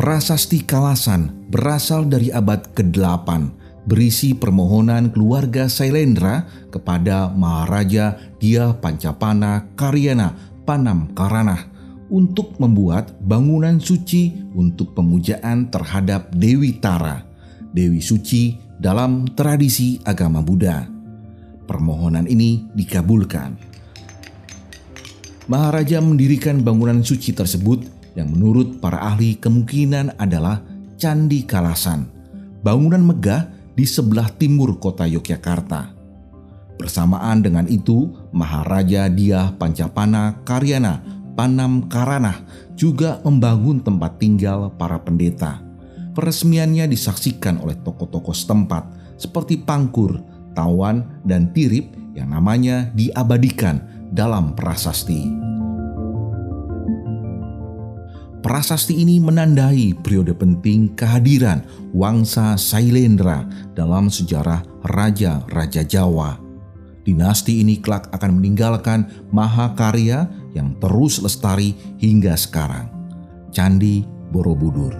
Prasasti Kalasan berasal dari abad ke-8, berisi permohonan keluarga Sailendra kepada Maharaja Dia Pancapana Karyana Panam Karana untuk membuat bangunan suci untuk pemujaan terhadap Dewi Tara, Dewi Suci dalam tradisi agama Buddha. Permohonan ini dikabulkan. Maharaja mendirikan bangunan suci tersebut yang menurut para ahli kemungkinan adalah Candi Kalasan, bangunan megah di sebelah timur kota Yogyakarta. Bersamaan dengan itu, Maharaja Dia Pancapana Karyana Panam Karana juga membangun tempat tinggal para pendeta. Peresmiannya disaksikan oleh tokoh-tokoh setempat seperti Pangkur, Tawan, dan Tirip yang namanya diabadikan dalam prasasti. Prasasti ini menandai periode penting kehadiran Wangsa Sailendra dalam sejarah Raja-Raja Jawa. Dinasti ini kelak akan meninggalkan mahakarya yang terus lestari hingga sekarang. Candi Borobudur.